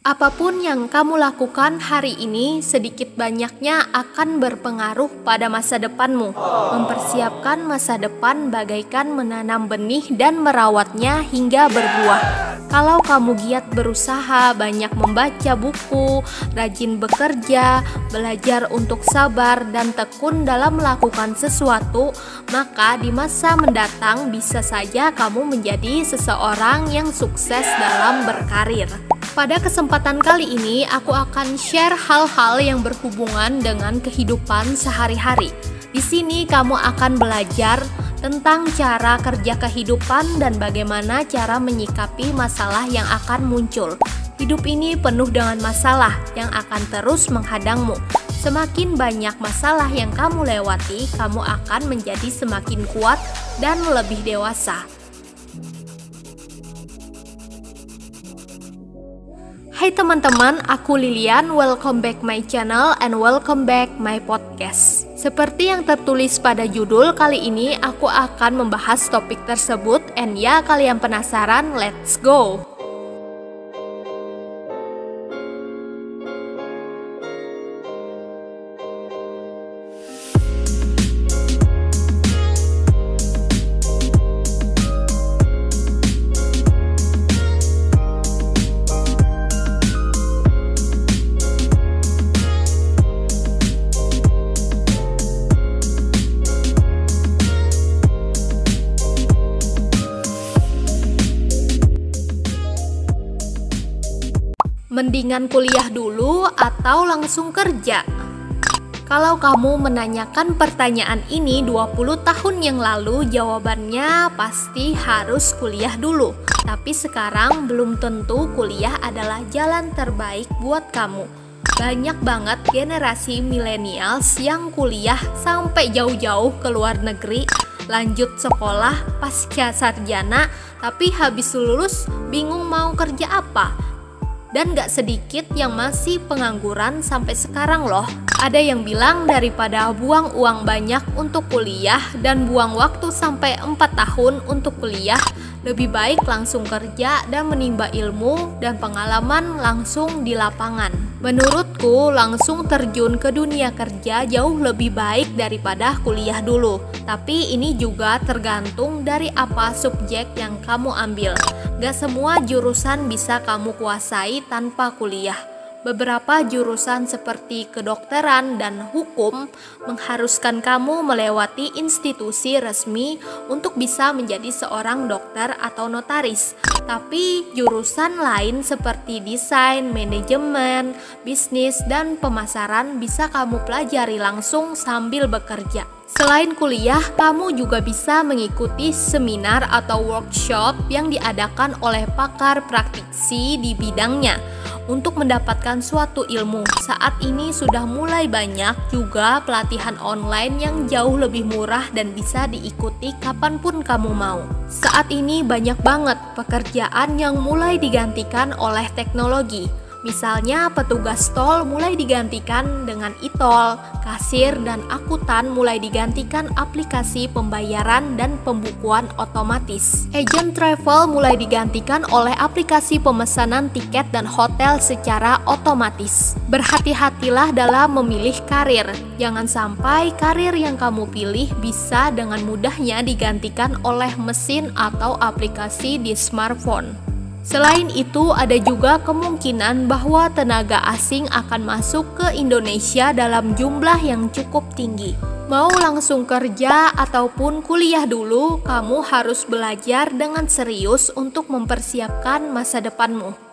Apa pun yang kamu lakukan hari ini, sedikit banyaknya akan berpengaruh pada masa depanmu. Mempersiapkan masa depan bagaikan menanam benih dan merawatnya hingga berbuah. Kalau kamu giat berusaha, banyak membaca buku, rajin bekerja, belajar untuk sabar, dan tekun dalam melakukan sesuatu, maka di masa mendatang bisa saja kamu menjadi seseorang yang sukses dalam berkarir. Pada kesempatan kali ini, aku akan share hal-hal yang berhubungan dengan kehidupan sehari-hari. Di sini, kamu akan belajar tentang cara kerja kehidupan dan bagaimana cara menyikapi masalah yang akan muncul. Hidup ini penuh dengan masalah yang akan terus menghadangmu. Semakin banyak masalah yang kamu lewati, kamu akan menjadi semakin kuat dan lebih dewasa. Hai teman-teman, aku Lilian. Welcome back my channel and welcome back my podcast. Seperti yang tertulis pada judul, kali ini aku akan membahas topik tersebut and ya kalian penasaran, let's go. Mendingan kuliah dulu atau langsung kerja? Kalau kamu menanyakan pertanyaan ini 20 tahun yang lalu, jawabannya pasti harus kuliah dulu. Tapi sekarang belum tentu kuliah adalah jalan terbaik buat kamu. Banyak banget generasi millennials yang kuliah sampai jauh-jauh ke luar negeri, lanjut sekolah pasca sarjana, tapi habis lulus bingung mau kerja apa dan gak sedikit yang masih pengangguran sampai sekarang loh. Ada yang bilang daripada buang uang banyak untuk kuliah dan buang waktu sampai 4 tahun untuk kuliah, lebih baik langsung kerja dan menimba ilmu dan pengalaman langsung di lapangan. Menurutku, langsung terjun ke dunia kerja jauh lebih baik daripada kuliah dulu. Tapi ini juga tergantung dari apa subjek yang kamu ambil. Gak semua jurusan bisa kamu kuasai tanpa kuliah. Beberapa jurusan seperti kedokteran dan hukum mengharuskan kamu melewati institusi resmi untuk bisa menjadi seorang dokter atau notaris. Tapi jurusan lain seperti desain, manajemen, bisnis, dan pemasaran bisa kamu pelajari langsung sambil bekerja. Selain kuliah, kamu juga bisa mengikuti seminar atau workshop yang diadakan oleh pakar praktisi di bidangnya untuk mendapatkan suatu ilmu. Saat ini sudah mulai banyak juga pelatihan online yang jauh lebih murah dan bisa diikuti kapan pun kamu mau. Saat ini banyak banget pekerjaan yang mulai digantikan oleh teknologi Misalnya petugas tol mulai digantikan dengan e-tol, kasir dan akuntan mulai digantikan aplikasi pembayaran dan pembukuan otomatis. Agent travel mulai digantikan oleh aplikasi pemesanan tiket dan hotel secara otomatis. Berhati-hatilah dalam memilih karir. Jangan sampai karir yang kamu pilih bisa dengan mudahnya digantikan oleh mesin atau aplikasi di smartphone. Selain itu, ada juga kemungkinan bahwa tenaga asing akan masuk ke Indonesia dalam jumlah yang cukup tinggi. Mau langsung kerja ataupun kuliah dulu, kamu harus belajar dengan serius untuk mempersiapkan masa depanmu.